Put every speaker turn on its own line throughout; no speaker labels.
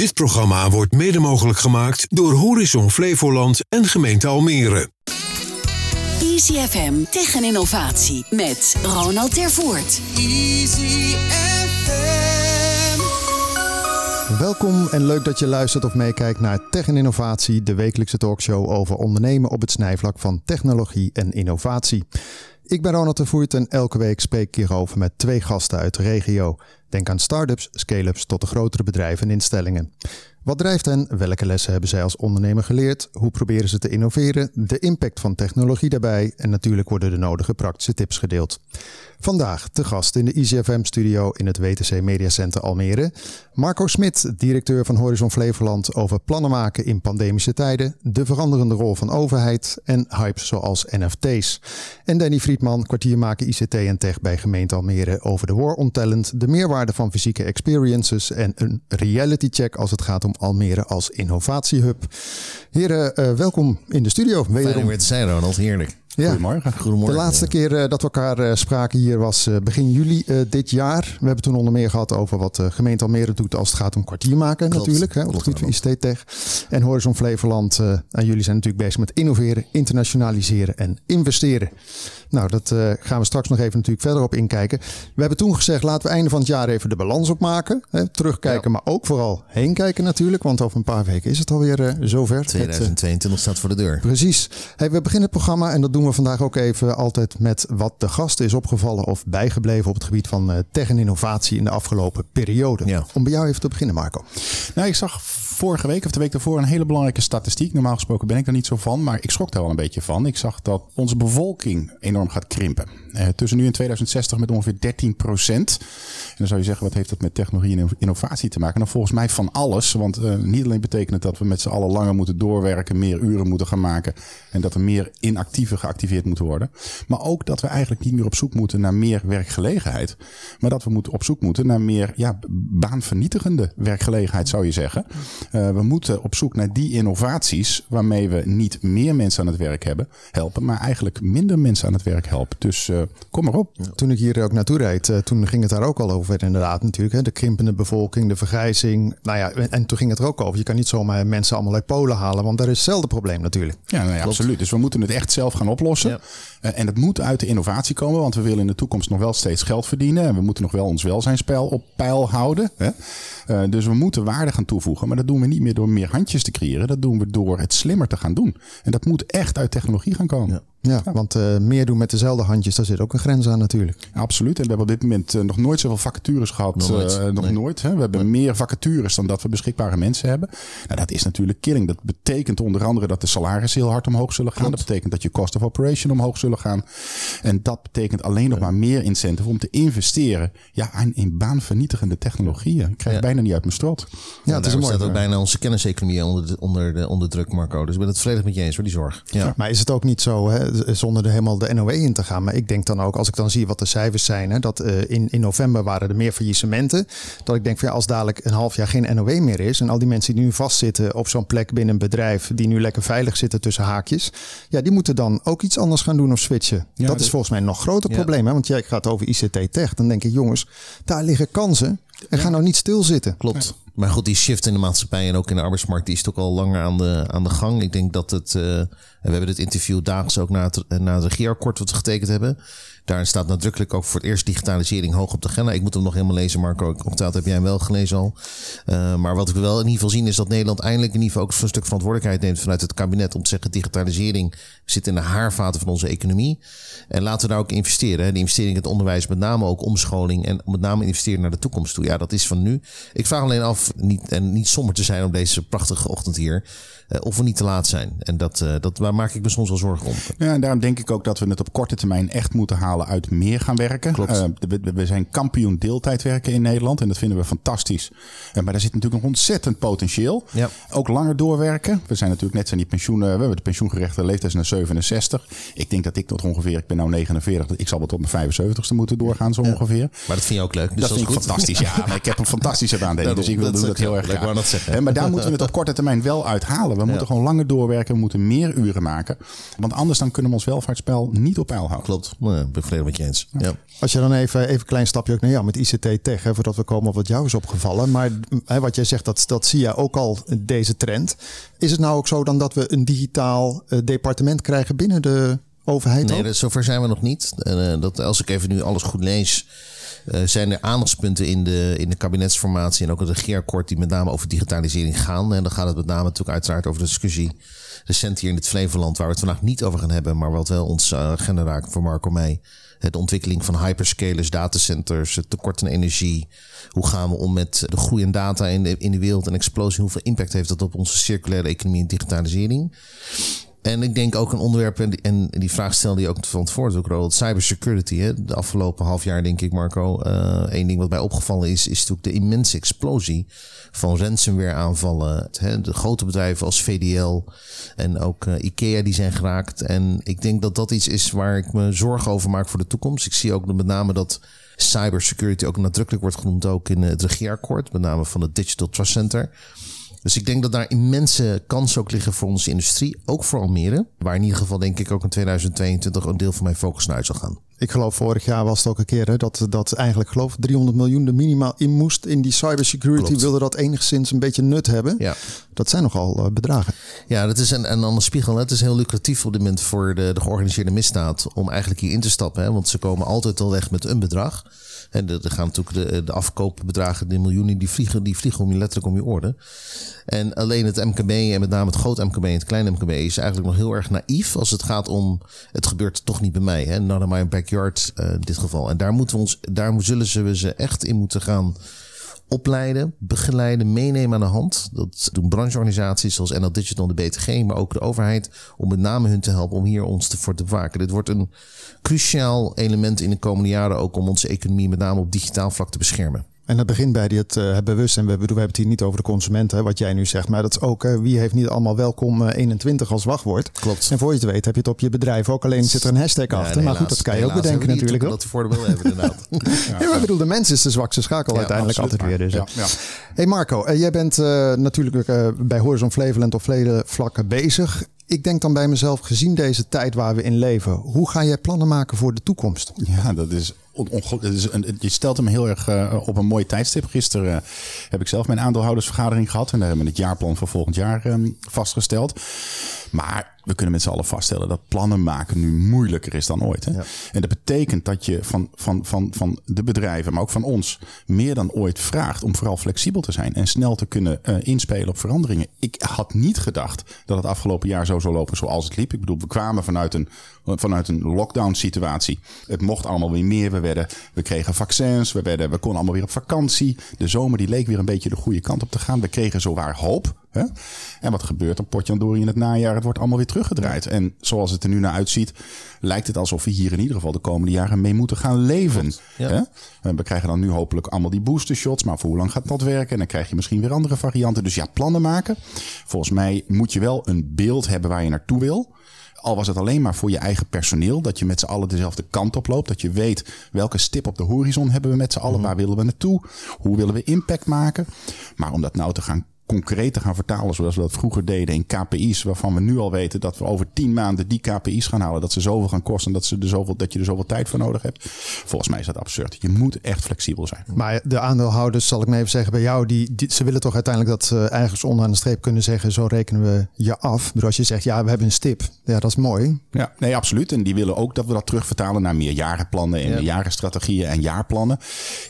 Dit programma wordt mede mogelijk gemaakt door Horizon Flevoland en gemeente Almere.
Easy FM tegen innovatie met Ronald Tervoort.
Easy FM.
Welkom en leuk dat je luistert of meekijkt naar Tech en Innovatie, de wekelijkse talkshow over ondernemen op het snijvlak van technologie en innovatie. Ik ben Ronald de Voert en elke week spreek ik hierover met twee gasten uit de regio. Denk aan start-ups, scale-ups tot de grotere bedrijven en instellingen. Wat drijft hen? Welke lessen hebben zij als ondernemer geleerd? Hoe proberen ze te innoveren? De impact van technologie daarbij en natuurlijk worden de nodige praktische tips gedeeld. Vandaag te gast in de ICFM-studio in het WTC Media Center Almere. Marco Smit, directeur van Horizon Flevoland over plannen maken in pandemische tijden, de veranderende rol van overheid en hypes zoals NFT's. En Danny Friedman, kwartiermaker ICT en Tech bij gemeente Almere over de war on talent, de meerwaarde van fysieke experiences en een reality check als het gaat om Almere als innovatiehub. Heren, uh, welkom in de studio.
Fijn om weer te zijn, Ronald. Heerlijk.
Ja.
Goedemorgen. Goedemorgen.
De laatste keer uh, dat we elkaar uh, spraken hier was uh, begin juli dit jaar. We hebben toen onder meer gehad over wat de gemeente Almere doet als het gaat om kwartier maken Klopt. natuurlijk. Hè, op het gebied van ICT Tech. En Horizon Flevoland. en jullie zijn natuurlijk bezig met innoveren, internationaliseren en investeren. Nou, dat gaan we straks nog even natuurlijk verder op inkijken. We hebben toen gezegd, laten we einde van het jaar even de balans opmaken. Hè, terugkijken, ja. maar ook vooral heen kijken natuurlijk. Want over een paar weken is het alweer zover.
2022 het, staat voor de deur.
Precies. Hey, we beginnen het programma en dat doen we vandaag ook even altijd met wat de gast is opgevallen of bijgebleven op het gebied van uh, tech en innovatie in de afgelopen periode. Ja. Om bij jou even te beginnen, Marco.
Nou, ik zag vorige week of de week daarvoor een hele belangrijke statistiek. Normaal gesproken ben ik er niet zo van, maar ik schrok daar wel een beetje van. Ik zag dat onze bevolking enorm gaat krimpen. Uh, tussen nu en 2060 met ongeveer 13 procent. En dan zou je zeggen, wat heeft dat met technologie en innovatie te maken? Nou, volgens mij van alles. Want uh, niet alleen betekent het dat we met z'n allen langer moeten doorwerken, meer uren moeten gaan maken. En dat er meer inactieven geactiveerd moeten worden. Maar ook dat we eigenlijk niet meer op zoek moeten naar meer werkgelegenheid. Maar dat we moeten op zoek moeten naar meer ja, baanvernietigende werkgelegenheid, zou je zeggen. Uh, we moeten op zoek naar die innovaties waarmee we niet meer mensen aan het werk hebben, helpen, maar eigenlijk minder mensen aan het werk helpen. Dus uh, kom maar op.
Toen ik hier ook naartoe reed, uh, toen ging het daar ook al over inderdaad natuurlijk. Hè? De krimpende bevolking, de vergrijzing. Nou ja, en, en toen ging het er ook over. Je kan niet zomaar mensen allemaal uit Polen halen, want daar is hetzelfde probleem natuurlijk.
Ja, nou ja absoluut. Dus we moeten het echt zelf gaan oplossen. Ja. En het moet uit de innovatie komen, want we willen in de toekomst nog wel steeds geld verdienen. En we moeten nog wel ons welzijnspeil op peil houden. Hè? Dus we moeten waarde gaan toevoegen. Maar dat doen we niet meer door meer handjes te creëren. Dat doen we door het slimmer te gaan doen. En dat moet echt uit technologie gaan komen.
Ja, ja, want uh, meer doen met dezelfde handjes, daar zit ook een grens aan natuurlijk.
Ja, absoluut. En we hebben op dit moment uh, nog nooit zoveel vacatures gehad. Nog nooit. Uh, nog nee. nooit hè? We hebben nee. meer vacatures dan dat we beschikbare mensen hebben. Nou, dat is natuurlijk killing. Dat betekent onder andere dat de salarissen heel hard omhoog zullen gaan. Klopt. Dat betekent dat je cost of operation omhoog zullen gaan. En dat betekent alleen nog maar meer incentive om te investeren ja, in, in baanvernietigende technologieën. Ik krijg ja. bijna niet uit mijn strot.
Ja, het is mooi. staat ook bijna onze kenniseconomie onder, de, onder, de, onder druk, Marco. Dus ik ben het volledig met je eens voor die zorg.
Ja. Maar is het ook niet zo, hè? Zonder er helemaal de NOE in te gaan. Maar ik denk dan ook, als ik dan zie wat de cijfers zijn, hè, dat uh, in, in november waren er meer faillissementen. Dat ik denk van ja, als dadelijk een half jaar geen NOE meer is. En al die mensen die nu vastzitten op zo'n plek binnen een bedrijf, die nu lekker veilig zitten tussen haakjes. Ja, die moeten dan ook iets anders gaan doen of switchen. Ja, dat is volgens mij een nog groter ja. probleem. Hè? Want jij gaat over ICT Tech. Dan denk ik, jongens, daar liggen kansen. En ga nou niet stilzitten.
Klopt. Maar goed, die shift in de maatschappij en ook in de arbeidsmarkt, die is toch al langer aan de, aan de gang. Ik denk dat het, uh, we hebben dit interview daags ook na het, na het regeerakkoord wat we getekend hebben. Daarin staat nadrukkelijk ook voor het eerst digitalisering hoog op de agenda. Ik moet hem nog helemaal lezen, Marco. Octaat heb jij hem wel gelezen al. Uh, maar wat we wel in ieder geval zien is dat Nederland eindelijk in ieder geval ook een stuk verantwoordelijkheid neemt vanuit het kabinet om te zeggen digitalisering zit in de haarvaten van onze economie. En laten we daar ook investeren. Hè. De investering in het onderwijs, met name ook omscholing en met name investeren naar de toekomst toe. Ja, dat is van nu. Ik vraag alleen af, niet, en niet somber te zijn op deze prachtige ochtend hier, uh, of we niet te laat zijn. En dat, uh, dat, daar maak ik me soms wel zorgen om.
Ja, en daarom denk ik ook dat we het op korte termijn echt moeten halen uit meer gaan werken.
Klopt.
Uh, we, we, zijn kampioen deeltijdwerken in Nederland en dat vinden we fantastisch. Uh, maar daar zit natuurlijk nog ontzettend potentieel.
Ja.
Ook langer doorwerken. We zijn natuurlijk net zijn die pensioenen. We hebben de pensioengerechte leeftijd naar 67. Ik denk dat ik tot ongeveer, ik ben nou 49, ik zal wel tot mijn 75ste moeten doorgaan zo
ja.
ongeveer.
Maar dat vind je ook leuk. Dus
dat,
dat
vind ik
goed.
fantastisch. Ja, maar ik heb een fantastische baan. Dus ik wil doen dat heel erg graag.
dat zeggen.
Maar daar moeten we het op korte termijn wel uithalen. We moeten gewoon langer doorwerken. We moeten meer uren maken. Want anders dan kunnen we ons welvaartsspel niet op peil houden.
Klopt, nou, ik volledig met je eens. Ja.
Als je dan even, even een klein stapje ook naar jou met ICT Tech, hè, voordat we komen op wat jou is opgevallen. Maar hè, wat jij zegt, dat, dat zie je ook al, deze trend. Is het nou ook zo dan dat we een digitaal eh, departement krijgen binnen de overheid?
Nee,
ook?
zover zijn we nog niet. Eh, dat, als ik even nu alles goed lees, eh, zijn er aandachtspunten in de, in de kabinetsformatie en ook het regeerakkoord die met name over digitalisering gaan. En dan gaat het met name natuurlijk uiteraard over de discussie recent hier in het Flevoland, waar we het vandaag niet over gaan hebben, maar wat wel ons agenda raakt voor Marco mij. De ontwikkeling van hyperscalers, datacenters, het tekort aan energie. Hoe gaan we om met de groei in data in de, in de wereld en explosie? Hoeveel impact heeft dat op onze circulaire economie en digitalisering? En ik denk ook een onderwerp, en die, die vraag stelde je ook van tevoren ook, cybersecurity. Hè? De afgelopen half jaar denk ik, Marco, Eén ding wat mij opgevallen is, is natuurlijk de immense explosie van ransomware aanvallen. Hè? De grote bedrijven als VDL en ook eh, IKEA die zijn geraakt. En ik denk dat dat iets is waar ik me zorgen over maak voor de toekomst. Ik zie ook met name dat cybersecurity ook nadrukkelijk wordt genoemd ook in het regeerakkoord, met name van het Digital Trust Center. Dus ik denk dat daar immense kansen ook liggen voor onze industrie. Ook voor Almere. Waar in ieder geval denk ik ook in 2022 een deel van mijn focus naar uit zal gaan.
Ik geloof vorig jaar was het ook een keer hè, dat, dat eigenlijk geloof ik 300 miljoen er minimaal in moest in die cybersecurity.
Klopt.
Wilde dat enigszins een beetje nut hebben.
Ja.
Dat zijn nogal eh, bedragen.
Ja, dat is een, een andere spiegel. hè. Het is heel lucratief op dit moment voor de, de georganiseerde misdaad om eigenlijk hier in te stappen. Hè? Want ze komen altijd al weg met een bedrag. En er gaan natuurlijk de, de afkoopbedragen, de miljoenen, die vliegen, die vliegen om je letterlijk om je oren. En alleen het MKB en met name het groot MKB en het kleine MKB is eigenlijk nog heel erg naïef als het gaat om het gebeurt toch niet bij mij. Hè? Not in my backyard eh, in dit geval. En daar moeten we ons, daar zullen ze we ze echt in moeten gaan opleiden, begeleiden, meenemen aan de hand. Dat doen brancheorganisaties zoals NL Digital en de BTG, maar ook de overheid, om met name hun te helpen om hier ons te voor te bewaken. Dit wordt een cruciaal element in de komende jaren ook om onze economie met name op digitaal vlak te beschermen.
En dat begint bij dit uh, het bewust. En we, bedoel, we hebben het hier niet over de consumenten, hè, wat jij nu zegt. Maar dat is ook, uh, wie heeft niet allemaal welkom uh, 21 als wachtwoord.
Klopt.
En voor je het weet heb je het op je bedrijf ook. Alleen zit er een hashtag
Ja,
achter. maar goed, dat kan je ook bedenken natuurlijk.
Dat voordeel hebben inderdaad.
Ja, maar ik bedoel, de mens is de zwakste schakel
Ja,
uiteindelijk
absoluut
altijd weer. Dus,
Ja.
Hey Marco, eh, jij bent eh, natuurlijk eh, bij Horizon Flevoland op vele vlakken bezig. Ik denk dan bij mezelf, gezien deze tijd waar we in leven, hoe ga jij plannen maken voor de toekomst?
Ja, dat is je stelt hem heel erg eh, op een mooi tijdstip. Gisteren eh, heb ik zelf mijn aandeelhoudersvergadering gehad. En daar hebben we het jaarplan voor volgend jaar eh, vastgesteld. Maar we kunnen met z'n allen vaststellen dat plannen maken nu moeilijker is dan ooit. Hè? En dat betekent dat je van, van, van, van de bedrijven, maar ook van ons, meer dan ooit vraagt om vooral flexibel te zijn en snel te kunnen eh, inspelen op veranderingen. Ik had niet gedacht dat het afgelopen jaar zo zou lopen zoals het liep. Ik bedoel, we kwamen vanuit een, vanuit een lockdown situatie. Het mocht allemaal weer meer. We, werden, we kregen vaccins, we, werden, we konden allemaal weer op vakantie. De zomer die leek weer een beetje de goede kant op te gaan. We kregen zowaar hoop. Hè? En wat gebeurt er? Potjandori in het najaar. Het wordt allemaal weer teruggedraaid. En zoals het er nu naar uitziet, lijkt het alsof we hier in ieder geval de komende jaren mee moeten gaan leven.
Ja.
Hè? En We krijgen dan nu hopelijk allemaal die booster shots. Maar voor hoe lang gaat dat werken? En dan krijg je misschien weer andere varianten. Dus ja, plannen maken. Volgens mij moet je wel een beeld hebben waar je naartoe wil. Al was het alleen maar voor je eigen personeel. Dat je met z'n allen dezelfde kant op loopt. Dat je weet welke stip op de horizon hebben we met z'n allen. Waar willen we naartoe? Hoe willen we impact maken? Maar om dat nou te gaan concreet te gaan vertalen zoals we dat vroeger deden in KPI's. Waarvan we nu al weten dat we over tien maanden die KPI's gaan halen. Dat ze zoveel gaan kosten en dat, ze er zoveel, dat je er zoveel tijd voor nodig hebt. Volgens mij is dat absurd. Je moet echt flexibel zijn.
Maar de aandeelhouders, zal ik maar even zeggen, bij jou, die, die- ze willen toch uiteindelijk dat ze ergens onderaan de streep kunnen zeggen, zo rekenen we je af. Bedoel, als je zegt, ja, we hebben een stip. Ja, dat is mooi.
Ja, nee, absoluut. En die willen ook dat we dat terugvertalen naar meerjarenplannen en
Ja.
meerjarenstrategieën en jaarplannen.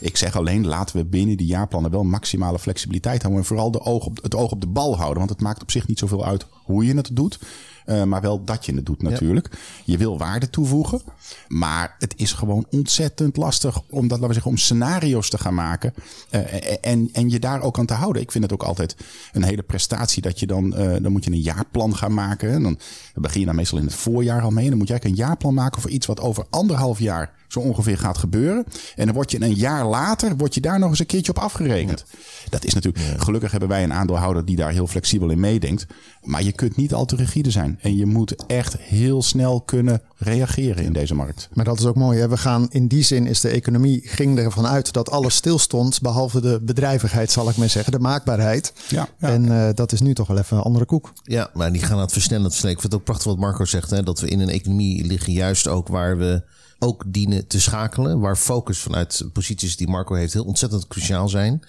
Ik zeg alleen, laten we binnen die jaarplannen wel maximale flexibiliteit houden. En vooral de oog op, het oog op de bal houden. Want het maakt op zich niet zoveel uit hoe je het doet. eh, maar wel dat je het doet natuurlijk. Je wil waarde toevoegen. Maar het is gewoon ontzettend lastig om, dat, laten we zeggen, om scenario's te gaan maken. eh, en, en je daar ook aan te houden. Ik vind het ook altijd een hele prestatie dat je dan... eh, dan moet je een jaarplan gaan maken. En dan, dan begin je daar meestal in het voorjaar al mee. En dan moet je eigenlijk een jaarplan maken voor iets wat over anderhalf jaar zo ongeveer gaat gebeuren. En dan word je een jaar later, word je daar nog eens een keertje op afgerekend. Dat is natuurlijk, gelukkig hebben wij een aandeelhouder die daar heel flexibel in meedenkt. Maar je kunt niet al te rigide zijn. En je moet echt heel snel kunnen reageren in deze markt.
Maar dat is ook mooi. Hè? We gaan in die zin is de economie ging ervan uit dat alles stilstond. Behalve de bedrijvigheid, zal ik maar zeggen. De maakbaarheid.
Ja, ja.
En eh, dat is nu toch wel even een andere koek.
Ja, maar die gaan aan het versnellen. Ik vind het ook prachtig wat Marco zegt. Hè, dat we in een economie liggen juist ook waar we ook dienen te schakelen. Waar focus vanuit posities die Marco heeft heel ontzettend cruciaal zijn.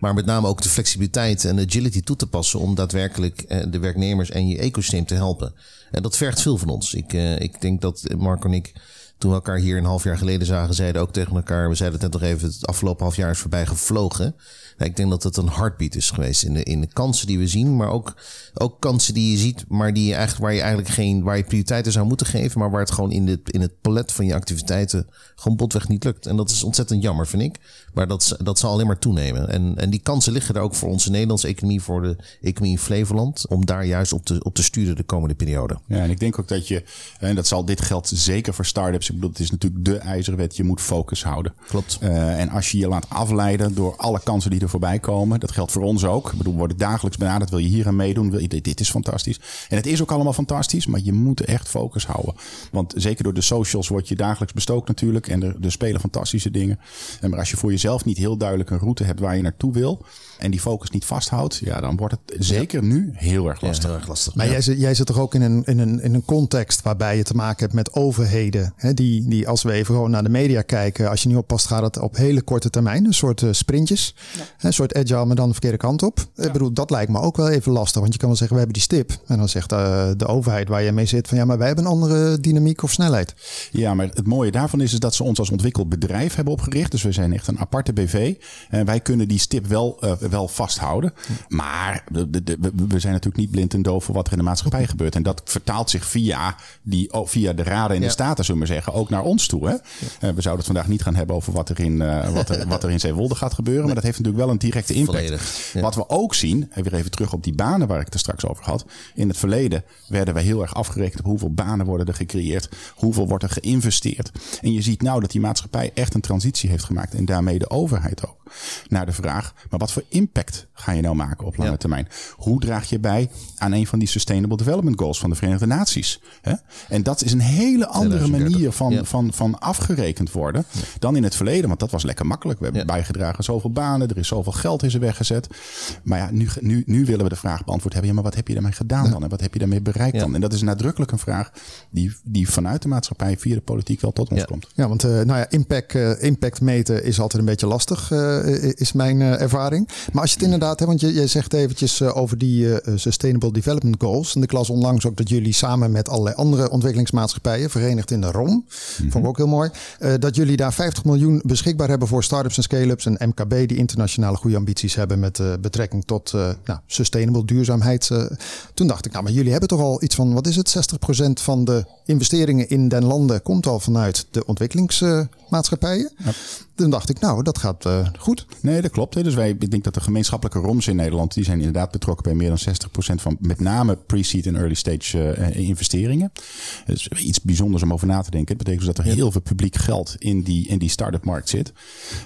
Maar met name ook de flexibiliteit en agility toe te passen om daadwerkelijk eh, de werknemers en je ecosysteem te helpen. En dat vergt veel van ons. Ik, eh, ik denk dat Marco en ik toen we elkaar hier een half jaar geleden zagen, zeiden ook tegen elkaar, we zeiden het net nog even, het afgelopen half jaar is voorbij gevlogen. Nou, ik denk dat het een heartbeat is geweest in de, in de kansen die we zien, maar ook, ook kansen die je ziet, maar die je eigenlijk, waar je eigenlijk geen, waar je prioriteiten zou moeten geven, maar waar het gewoon in, de, in het palet van je activiteiten gewoon botweg niet lukt. En dat is ontzettend jammer, vind ik. Maar dat, dat zal alleen maar toenemen. En, en die kansen liggen er ook voor onze Nederlandse economie, voor de economie in Flevoland, om daar juist op te, op te sturen de komende periode.
Ja, en ik denk ook dat je, en dat zal dit geldt zeker voor start-ups. Ik bedoel, het is natuurlijk de ijzeren wet. Je moet focus houden.
Klopt.
Uh, en als je je laat afleiden door alle kansen die er voorbij komen, dat geldt voor ons ook. Ik bedoel, we worden dagelijks benaderd. Wil je hier aan meedoen? Wil je, dit, dit is fantastisch. En het is ook allemaal fantastisch, maar je moet echt focus houden. Want zeker door de socials word je dagelijks bestookt natuurlijk. En er, er spelen fantastische dingen. En maar als je voor jezelf niet heel duidelijk een route hebt waar je naartoe wil en die focus niet vasthoudt, ja, dan wordt het zeker nu heel erg lastig.
Ja, heel erg lastig.
Maar
Ja.
jij, zit, jij zit toch ook in een, in, een, in een context waarbij je te maken hebt met overheden. Hè, die, die, als we even gewoon naar de media kijken, als je niet oppast, gaat het op hele korte termijn. Een soort eh, sprintjes. Hè, Een soort agile, maar dan de verkeerde kant op. Ik bedoel, dat lijkt me ook wel even lastig. Want je kan wel zeggen, we hebben die stip. En dan zegt eh, de overheid waar je mee zit van ja, maar wij hebben een andere dynamiek of snelheid.
Ja, maar het mooie daarvan is, is dat ze ons als ontwikkeld bedrijf hebben opgericht. Dus we zijn echt een aparte BV. En wij kunnen die stip wel, eh, wel vasthouden. Maar de, de, de- we- zijn natuurlijk niet blind en doof voor wat er in de maatschappij gebeurt. En dat vertaalt zich via, die, oh, via de raden en de
Ja.
staten, zullen we maar ook naar ons toe. Hè? Eh, we zouden het vandaag niet gaan hebben over wat er in, eh, wat er, wat er in Zeewolde gaat gebeuren. Maar dat heeft natuurlijk wel een directe impact.
Volledig, ja.
Wat we ook zien, en weer even terug op die banen waar ik het er straks over had. In het verleden werden wij heel erg afgerekend op hoeveel banen worden er gecreëerd. Hoeveel wordt er geïnvesteerd. En je ziet nou dat die maatschappij echt een transitie heeft gemaakt. En daarmee de overheid ook. Naar de vraag, maar wat voor impact ga je nou maken op lange
Ja.
termijn? Hoe draag je bij aan een van die Sustainable Development Goals van de Verenigde Naties? Hè? En dat is een hele andere
2030,
manier van,
ja.
van, van afgerekend worden dan in het verleden. Want dat was lekker makkelijk. We hebben
Ja.
bijgedragen aan zoveel banen. Er is zoveel geld is er weggezet. Maar ja, nu, nu, nu willen we de vraag beantwoord hebben. Ja, maar wat heb je daarmee gedaan dan? En wat heb je daarmee bereikt
Ja.
dan? En dat is nadrukkelijk een vraag die, die vanuit de maatschappij via de politiek wel tot ons
Ja.
komt.
Ja, want eh, nou ja, impact, eh, impact meten is altijd een beetje lastig, eh, is mijn ervaring. Maar als je het inderdaad hebt, want je, je zegt eventjes over die eh, Sustainable Development Goals. En ik las onlangs ook dat jullie samen met allerlei andere ontwikkelingsmaatschappijen, verenigd in de ROM, vond ik ook heel mooi, eh, dat jullie daar 50 miljoen beschikbaar hebben voor start-ups en scale-ups en MKB die internationale goede ambities hebben met eh, betrekking tot eh, nou, sustainable duurzaamheid. toen dacht ik, nou, maar jullie hebben toch al iets van, wat is het, 60% van de investeringen in den landen komt al vanuit de ontwikkelingsmaatschappijen. Toen dacht ik, nou, dat gaat eh, goed.
Nee, dat klopt. Hè. Dus wij, ik denk dat de gemeenschappelijke ROMs in Nederland, die zijn inderdaad betrokken bij meer dan 60% van met name pre-seed en early stage eh, investeringen. Dus iets bijzonders om over na te denken. Het betekent dus dat er heel veel publiek geld in die, in die start-up markt zit.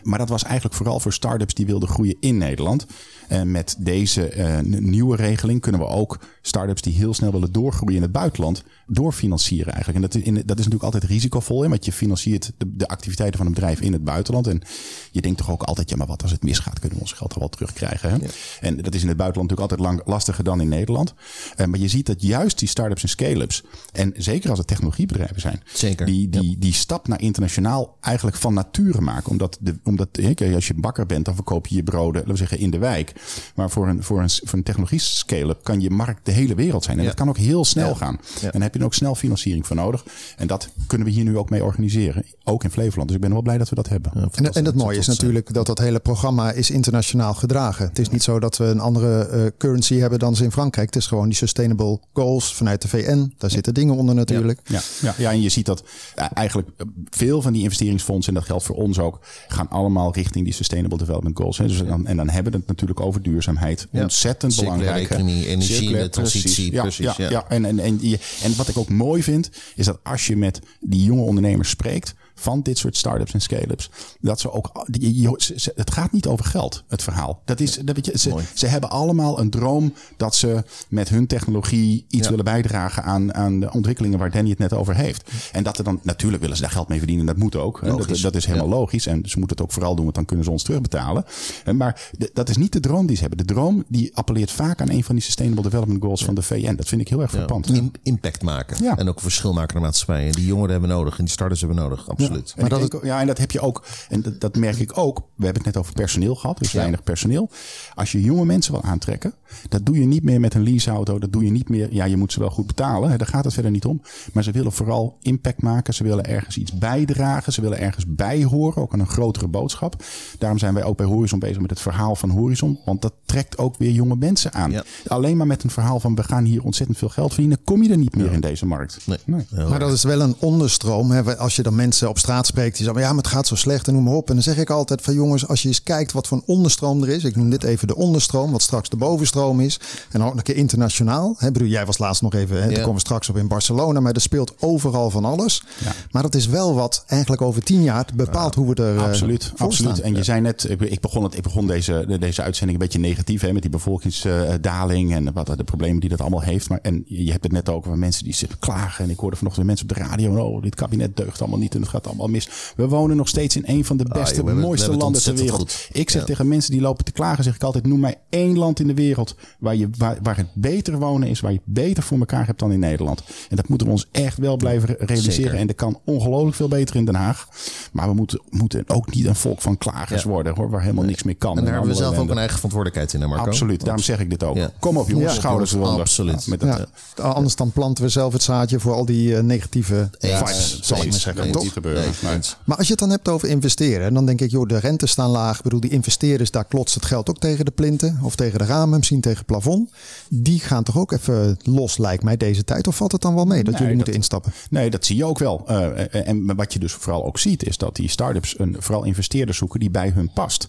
Maar dat was eigenlijk vooral voor start-ups die wilden groeien in Nederland. En met deze eh, nieuwe regeling kunnen we ook start-ups die heel snel willen doorgroeien in het buitenland, doorfinancieren eigenlijk. En dat is, in, dat is natuurlijk altijd risicovol, hè, want je financiert de, de activiteiten van een bedrijf in het buitenland. En je denkt toch ook altijd, ja, maar wat als het misgaat, kunnen we ons geld er wel terugkrijgen. Hè? En dat is in het buitenland natuurlijk altijd lang, lastiger dan in Nederland. Eh, maar je ziet dat juist die start-ups en scale-ups, en zeker als het technologiebedrijven zijn,
Zeker,
die, die, die stap naar internationaal eigenlijk van nature maken. Omdat, de, omdat hè, als je bakker bent, dan verkoop je je broden, laten we zeggen, in de wijk. Maar voor een, voor een, voor een technologie scale-up kan je markt de hele wereld zijn. En
Ja.
dat kan ook heel snel gaan. En daar heb je dan ook snel financiering voor nodig. En dat kunnen we hier nu ook mee organiseren. Ook in Flevoland. Dus ik ben wel blij dat we dat hebben.
En, en het mooie is natuurlijk dat dat hele programma is internationaal gedragen. Het is niet zo dat we een andere eh, currency hebben dan ze in Frankrijk. Het is gewoon die sustainable goals vanuit de VN. Daar zitten dingen onder natuurlijk.
Ja, ja, ja, en je ziet dat eh, eigenlijk eh, veel van die investeringsfondsen, en dat geldt voor ons ook, gaan allemaal richting die Sustainable Development Goals. Hè. Dus dan, en dan hebben we het natuurlijk over duurzaamheid.
Ja.
Ontzettend
Circulaire
belangrijk.
economie, energie, de transitie,
precies. Ja,
precies,
ja,
ja.
ja. En, en, en, je- en wat ik ook mooi vind, is dat als je met die jonge ondernemers spreekt, van dit soort start-ups en scale-ups. Dat ze ook. Die, het gaat niet over geld, het verhaal. Dat is, dat weet je, ze, ze hebben allemaal een droom dat ze met hun technologie iets
Ja.
willen bijdragen aan, aan de ontwikkelingen waar Danny het net over heeft. En dat er dan natuurlijk willen ze daar geld mee verdienen. Dat moet ook. Dat, is helemaal
Ja.
logisch. En ze moeten het ook vooral doen, want dan kunnen ze ons terugbetalen. En Maar dat is niet de droom die ze hebben. De droom die appelleert vaak aan een van die Sustainable Development Goals van de VN. Dat vind ik heel erg verpand.
Im- impact maken. En ook verschil maken in de maatschappij. En die jongeren hebben nodig. En die starters hebben nodig. Absoluut.
Maar dat ja, en dat heb je ook. En dat, dat merk ik ook. We hebben het net over personeel gehad. Er is weinig personeel. Als je jonge mensen wil aantrekken, dat doe je niet meer met een leaseauto. Dat doe je niet meer. Ja, je moet ze wel goed betalen. Hè, daar gaat het verder niet om. Maar ze willen vooral impact maken. Ze willen ergens iets bijdragen. Ze willen ergens bij horen. Ook aan een grotere boodschap. Daarom zijn wij ook bij Horizon bezig met het verhaal van Horizon. Want dat trekt ook weer jonge mensen aan.
Ja.
Alleen maar met een verhaal van we gaan hier ontzettend veel geld verdienen. Kom je er niet meer in deze markt.
Nee. Heel
Maar dat is wel een onderstroom. Hè. Als je dan mensen op straat spreekt, die zeggen: ja, maar het gaat zo slecht en noem maar op. En dan zeg ik altijd: van jongens, als je eens kijkt wat voor een onderstroom er is. Ik noem dit even de onderstroom, wat straks de bovenstroom is. En ook nog een keer internationaal. Hè, bedoel, jij was laatst nog even, hè, daar
Ja.
Eh,
komen we straks op in Barcelona. Maar er speelt overal van alles. Maar dat is wel wat eigenlijk over tien jaar bepaalt hoe we er. eh,
Absoluut,
voor
absoluut.
staan.
En je zei net, ik, begon, het, ik begon deze, deze uitzending een beetje negatief hè, met die bevolkingsdaling en wat de problemen die dat allemaal heeft. Maar, en je hebt het net ook over mensen die zitten klagen. En ik hoorde vanochtend mensen op de radio, oh, dit kabinet deugt allemaal niet en het gaat allemaal mis. We wonen nog steeds in een van de beste,
joh, hebben- we
mooiste landen ter wereld.
goed.
Ik zeg
Ja.
tegen mensen die lopen te klagen, zeg ik altijd, noem mij één land in de wereld waar, je, waar, waar het beter wonen is, waar je het beter voor elkaar hebt dan in Nederland. En dat moeten we ons echt wel blijven realiseren.
Zeker.
En dat kan ongelooflijk veel beter in Den Haag. Maar we moeten, moeten ook niet een volk van klagers
Ja.
worden, hoor, waar helemaal niks meer kan.
En daar hebben we zelf ook een eigen verantwoordelijkheid in, hè Marco?
Absoluut, daarom zeg ik dit ook.
Ja.
Kom op jongens,
Ja.
schouders eronder.
Absoluut.
Ja, met dat,
Ja, anders dan planten we zelf het zaadje voor al die eh, negatieve
Ja,
vibes, zal ik maar zeggen.
Toch? Nee.
Maar als je het dan hebt over investeren, dan denk ik, joh, de rentes staan laag. Ik bedoel, die investeerders, daar klotst het geld ook tegen de plinten of tegen de ramen, misschien tegen het plafond. Die gaan toch ook even los, lijkt mij, deze tijd. Of valt het dan wel mee dat
Nee,
jullie
dat-
moeten instappen?
Nee, dat zie je ook wel. Eh, en wat je dus vooral ook ziet, is dat die start-ups een, vooral investeerders zoeken die bij hun past.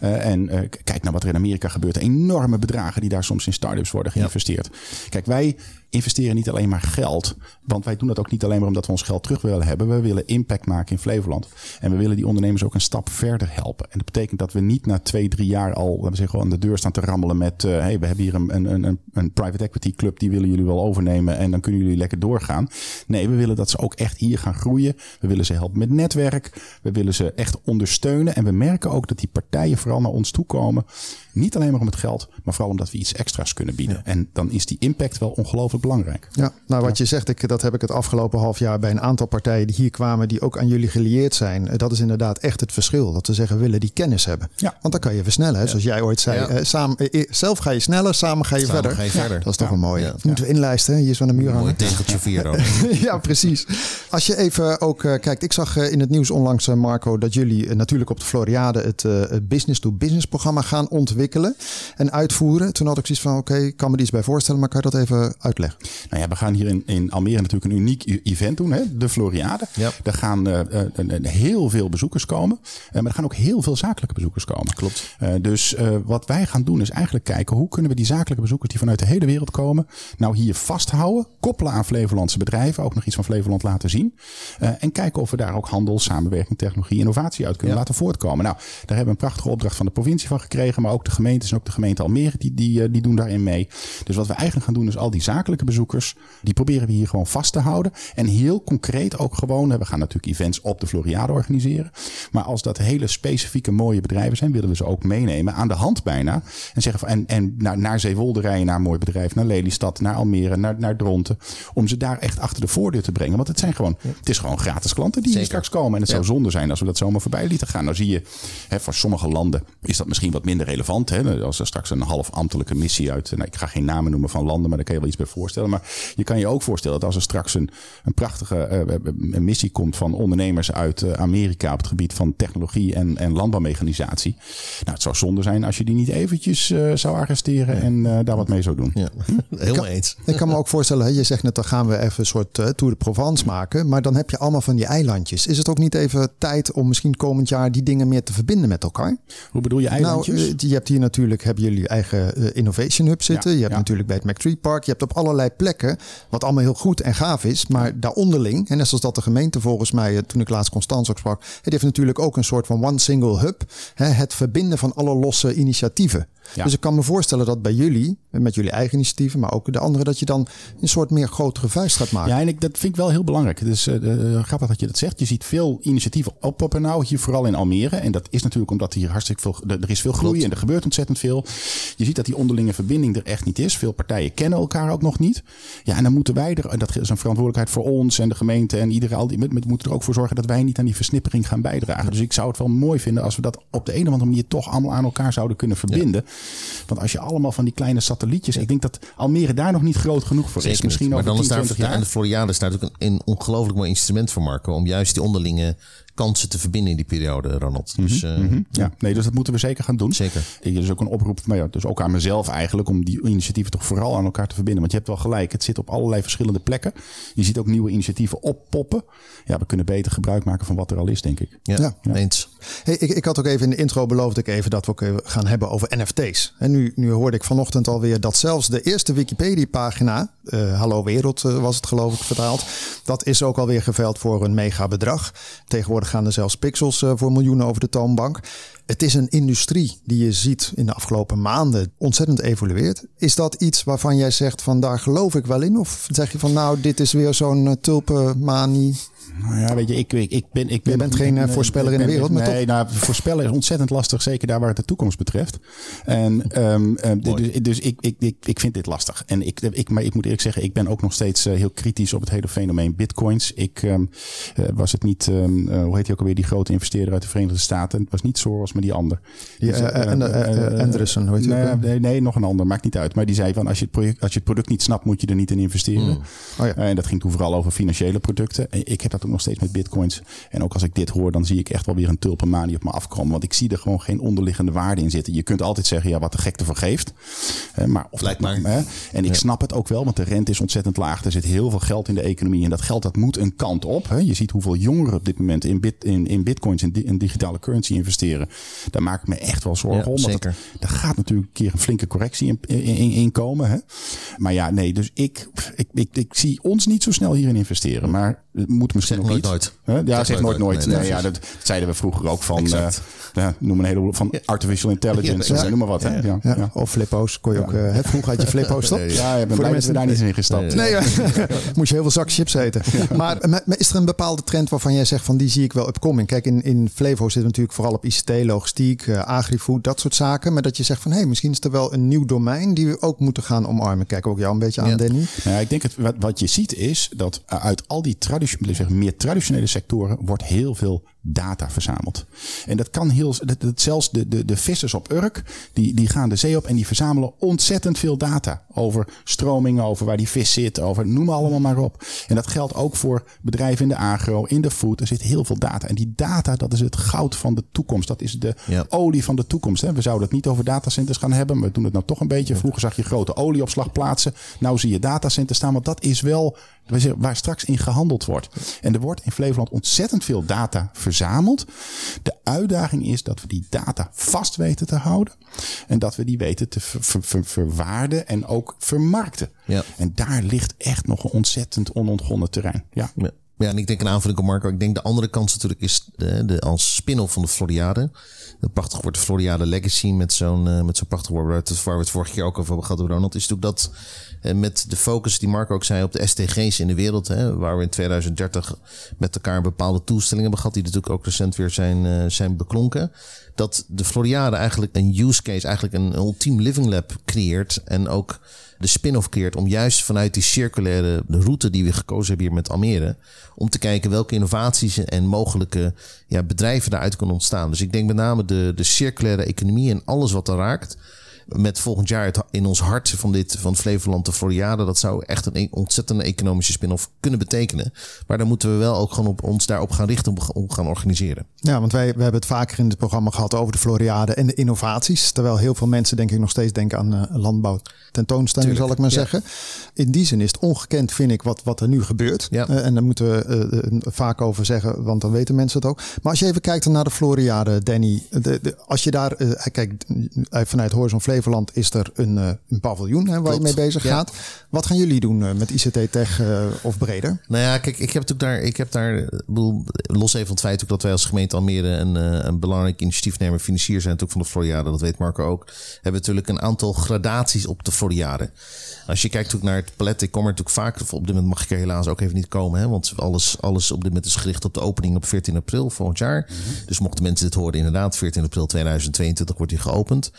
Eh, en eh, kijk naar wat er in Amerika gebeurt. Enorme bedragen die daar soms in start-ups worden geïnvesteerd. Kijk, wij investeren niet alleen maar geld. Want wij doen dat ook niet alleen maar omdat we ons geld terug willen hebben. We willen impact maken in Flevoland. En we willen die ondernemers ook een stap verder helpen. En dat betekent dat we niet na twee, drie jaar al laten we zeggen, aan de deur staan te rammelen met... eh, hey, we hebben hier een, een, een, een private equity club, die willen jullie wel overnemen. En dan kunnen jullie lekker doorgaan. Nee, we willen dat ze ook echt hier gaan groeien. We willen ze helpen met netwerk. We willen ze echt ondersteunen. En we merken ook dat die partijen vooral naar ons toe komen. Niet alleen maar om het geld, maar vooral omdat we iets extra's kunnen bieden. En dan is die impact wel ongelooflijk belangrijk.
Ja, nou wat je zegt, ik, dat heb ik het afgelopen half jaar bij een aantal partijen die hier kwamen, die ook aan jullie gelieerd zijn. Eh, Dat is inderdaad echt het verschil. Dat we zeggen, we willen die kennis hebben.
Ja.
Want dan kan je versnellen. Hè? Zoals jij ooit zei,
Ja.
eh, samen, eh, zelf ga je sneller, samen ga je
Samen
verder.
ga je verder.
Dat is toch een mooie.
Ja.
Moeten we inlijsten, hè? hier is wel een muur
Mooi
hangen.
tegeltje vier
ja, precies. Als je even ook kijkt, ik zag in het nieuws onlangs, Marco, dat jullie natuurlijk op de Floriade het het business-to-business programma gaan ontwikkelen en uitvoeren. Toen had ik zoiets van, oké, ik kan me er iets bij voorstellen, maar kan je dat even uitleggen?
Nou ja, we gaan hier in, in Almere natuurlijk een uniek e- event doen, hè? de Floriade.
Ja.
Daar gaan eh, eh, een heel veel bezoekers komen. Eh, maar er gaan ook heel veel zakelijke bezoekers komen.
Klopt.
Eh, dus eh, wat wij gaan doen is eigenlijk kijken hoe kunnen we die zakelijke bezoekers die vanuit de hele wereld komen, nou hier vasthouden, koppelen aan Flevolandse bedrijven, ook nog iets van Flevoland laten zien. Eh, en kijken of we daar ook handel, samenwerking, technologie, innovatie uit kunnen
Ja.
laten voortkomen. Nou, daar hebben we een prachtige opdracht van de provincie van gekregen, maar ook de gemeentes en ook de gemeente Almere, die, die, eh, die doen daarin mee. Dus wat we eigenlijk gaan doen is al die zakelijke bezoekers, die proberen we hier gewoon vast te houden. En heel concreet ook gewoon, we gaan natuurlijk events op de Floriade organiseren. Maar als dat hele specifieke mooie bedrijven zijn, willen we ze ook meenemen aan de hand bijna. En zeggen van, en, en naar, naar Zeewolde rijden, naar een mooi bedrijf, naar Lelystad, naar Almere, naar, naar Dronten. Om ze daar echt achter de voordeur te brengen. Want het zijn gewoon, het is gewoon gratis klanten die hier straks komen. En het zou zonde zijn als we dat zomaar voorbij lieten gaan. Nou zie je, hè, voor sommige landen is dat misschien wat minder relevant. Hè? Als er straks een half ambtelijke missie uit, nou, ik ga geen namen noemen van landen, maar daar kan je wel iets bij voorstellen. Maar je kan je ook voorstellen dat als er straks een, een prachtige eh, missie komt van ondernemers uit eh, Amerika op het gebied van technologie en, en landbouwmechanisatie. Nou, het zou zonde zijn als je die niet eventjes eh, zou arresteren en eh, daar wat mee zou doen.
Ja, helemaal eens.
Ik kan me ook voorstellen, hè, je zegt net, dan gaan we even een soort Tour de Provence maken. Maar dan heb je allemaal van die eilandjes. Is het ook niet even tijd om misschien komend jaar die dingen meer te verbinden met elkaar?
Hoe bedoel je eilandjes?
Nou, je hebt hier natuurlijk hebben jullie eigen Innovation Hub zitten.
Ja,
je hebt
ja.
natuurlijk bij het McTree Park. Je hebt op allerlei allerlei plekken, wat allemaal heel goed en gaaf is, maar daaronderling, en net zoals dat de gemeente volgens mij, eh, toen ik laatst Constans ook sprak, het heeft natuurlijk ook een soort van one single hub, hè, het verbinden van alle losse initiatieven.
Ja.
Dus ik kan me voorstellen dat bij jullie, met jullie eigen initiatieven, maar ook de andere, dat je dan een soort meer grotere vuist gaat maken.
Ja, en ik, dat vind ik wel heel belangrijk. Het is eh, eh, grappig dat je dat zegt. Je ziet veel initiatieven oppoppen nou, hier vooral in Almere. En dat is natuurlijk omdat hier hartstikke veel, er er is veel groei en er gebeurt ontzettend veel. Je ziet dat die onderlinge verbinding er echt niet is. Veel partijen kennen elkaar ook nog niet. Ja, en dan moeten wij er, en dat is een verantwoordelijkheid voor ons en de gemeente en iedereen, al die, we moeten er ook voor zorgen dat wij niet aan die versnippering gaan bijdragen. Dus ik zou het wel mooi vinden als we dat op de een of andere manier toch allemaal aan elkaar zouden kunnen verbinden. Want als je allemaal van die kleine satellietjes, ik denk dat Almere daar nog niet groot genoeg voor is. Misschien
niet. Maar
over
dan
10,
is daar
20
ja,
jaar.
en de Floriade is daar natuurlijk een, een ongelooflijk mooi instrument voor Marco. Om juist die onderlinge kansen te verbinden in die periode, Ronald. Dus eh,
Ja, nee, dus dat moeten we zeker gaan doen.
Zeker.
Er is ook een oproep, maar ja, dus ook aan mezelf eigenlijk, om die initiatieven toch vooral aan elkaar te verbinden. Want je hebt wel gelijk, het zit op allerlei verschillende plekken. Je ziet ook nieuwe initiatieven oppoppen. Ja, we kunnen beter gebruik maken van wat er al is, denk ik.
ja,
Ja.
eens.
Hey, ik, ik had ook even in de intro beloofd ik even dat we ook even gaan hebben over NFT's. En nu, nu hoorde ik vanochtend alweer dat zelfs de eerste Wikipedia-pagina, eh, Hallo Wereld eh, was het geloof ik vertaald, dat is ook alweer geveild voor een mega bedrag. Tegenwoordig gaan er zelfs pixels eh, voor miljoenen over de toonbank. Het is een industrie die je ziet in de afgelopen maanden ontzettend evolueert. Is dat iets waarvan jij zegt van daar geloof ik wel in? Of zeg je van nou dit is weer zo'n uh, tulpenmanie?
Nou ja, weet je, ik, ik, ik ben... Ik ben
bent geen, eh, voorspeller in de wereld, maar
Nee, nou, voorspellen is ontzettend lastig. Zeker daar waar het de toekomst betreft. En ehm, ehm, dus, dus ik, ik, ik, ik vind dit lastig. En ik, ik, maar ik moet eerlijk zeggen, ik ben ook nog steeds eh, heel kritisch op het hele fenomeen bitcoins. Ik ehm, eh, was het niet, eh, hoe heet hij ook alweer, die grote investeerder uit de Verenigde Staten. Het was niet Soros, die ander.
Die,
Dus,
eh, en, eh, eh, Andreessen, hoe heet
nee, nee, nee, nog een ander. Maakt niet uit. Maar die zei van, als je het, project, als je het product niet snapt, moet je er niet in investeren.
Oh ja.
En dat ging toen vooral over financiële producten. En Ik heb dat ook nog steeds met bitcoins. En ook als ik dit hoor, dan zie ik echt wel weer een tulpenmanie op me afkomen. Want ik zie er gewoon geen onderliggende waarde in zitten. Je kunt altijd zeggen, ja, wat de gek ervoor geeft. Eh, Maar of
Lijkt
dat-
maar.
hè? En ik snap het ook wel, want de rente is ontzettend laag. Er zit heel veel geld in de economie. En dat geld dat moet een kant op. Hè? Je ziet hoeveel jongeren op dit moment in, bit, in, in bitcoins en in digitale currency investeren. Daar maak ik me echt wel zorgen
Ja,
om.
zeker.
het- daar gaat natuurlijk een keer een flinke correctie in, in, in, in komen. Hè? Maar ja, nee, dus ik, ik, ik, ik zie ons niet zo snel hierin investeren. Maar het moet misschien
Zeg
nog
nooit
niet.
nooit.
Hè? Ja,
Zeg
zeg nooit
nooit.
Nee,
Nee,
ja, dat, dat zeiden we vroeger ook van, eh, ja, noem een heleboel van artificial intelligence.
Ja,
noem maar wat. Hè? Ja, ja.
Ja, Of flippo's kon je ook. hè, vroeger had je flippo's toch?
Ja, ik ben
Voor de
blij dat we
mensen-
daar niet in gestapt.
Nee, ja. moest je heel veel zak chips eten. Maar, maar is er een bepaalde trend waarvan jij zegt van die zie ik wel upcoming? Kijk, in, in Flevo zit het natuurlijk vooral op ICT, logistiek, eh, agrifood, dat soort zaken. Maar dat je zegt van hé, hey, misschien is er wel een nieuw domein die we ook moeten gaan omarmen. Kijk ook jou een beetje aan,
Ja.
Danny.
Ja, ik denk het, wat, wat je ziet is dat uit al die traditionele, meer traditionele sectoren wordt heel veel data verzameld. En dat kan heel, dat, dat zelfs de, de, de vissers op Urk, die, die gaan de zee op en die verzamelen ontzettend veel data over stromingen, over waar die vis zit, over noem allemaal maar op. En dat geldt ook voor bedrijven in de agro, in de food. Er zit heel veel data. En die data, dat is het goud van de toekomst. Dat is de
Ja.
olie van de toekomst. Hè. We zouden het niet over datacenters gaan hebben, maar we doen het nou toch een beetje. Vroeger zag je grote olieopslagplaatsen. Nou zie je datacenters staan, want dat is wel waar straks in gehandeld wordt. En er wordt in Flevoland ontzettend veel data verzameld. De uitdaging is dat we die data vast weten te houden. En dat we die weten te ver- ver- ver- verwaarden en ook vermarkten.
Ja.
En daar ligt echt nog een ontzettend onontgonnen terrein. Ja.
Ja. Ja, en ik denk een aanvulling op Marco. Ik denk de andere kant natuurlijk is de, de, als spin-off van de Floriade. De prachtig wordt de Floriade Legacy met zo'n eh, met zo'n prachtig woord waar we het- waar we het vorige keer ook over hebben gehad, Ronald. Is natuurlijk dat eh, met de focus die Marco ook zei op de SDG's in de wereld. Hè, waar we in 2030 met elkaar bepaalde doelstellingen hebben gehad. Die natuurlijk ook recent weer zijn, eh, zijn beklonken. Dat de Floriade eigenlijk een use case, eigenlijk een ultiem living lab creëert. En ook de spin-off creëert om juist vanuit die circulaire route die we gekozen hebben hier met Almere, om te kijken welke innovaties en mogelijke ja, bedrijven daaruit kunnen ontstaan. Dus ik denk met name de, de circulaire economie en alles wat er raakt. Met volgend jaar het in ons hart van dit van Flevoland de Floriade. Dat zou echt een e- ontzettende economische spin-off kunnen betekenen. Maar dan moeten we wel ook gewoon op ons daarop gaan richten om, gaan organiseren.
Ja, want wij we hebben het vaker in het programma gehad over de Floriade en de innovaties. Terwijl heel veel mensen denk ik nog steeds denken aan eh, landbouw tentoonstelling, zal ik maar
ja.
zeggen. In die zin is het ongekend, vind ik, wat, wat er nu gebeurt.
Ja.
Eh, en daar moeten we eh, vaak over zeggen, want dan weten mensen het ook. Maar als je even kijkt naar de Floriade, Danny. De, de- als je daar, eh, kijk, vanuit Horizon Flevo Flevoland is er een, uh, een paviljoen hè, waar je mee bezig gaat. Wat gaan jullie doen uh, met ICT Tech uh, of breder?
Nou ja, kijk, ik heb natuurlijk daar, ik heb daar, bedoel, los even van het feit dat wij als gemeente Almere een, een belangrijk initiatiefnemer, financier zijn natuurlijk van de Floriade, dat weet Marco ook, hebben natuurlijk een aantal gradaties op de Floriade. Als je kijkt naar het palet, ik kom er natuurlijk vaak, op dit moment mag ik er helaas ook even niet komen, hè, want alles, alles op dit moment is gericht op de opening op 14 april volgend jaar. Mhm. Dus mochten mensen dit horen, inderdaad, 14 april 2022 wordt die geopend.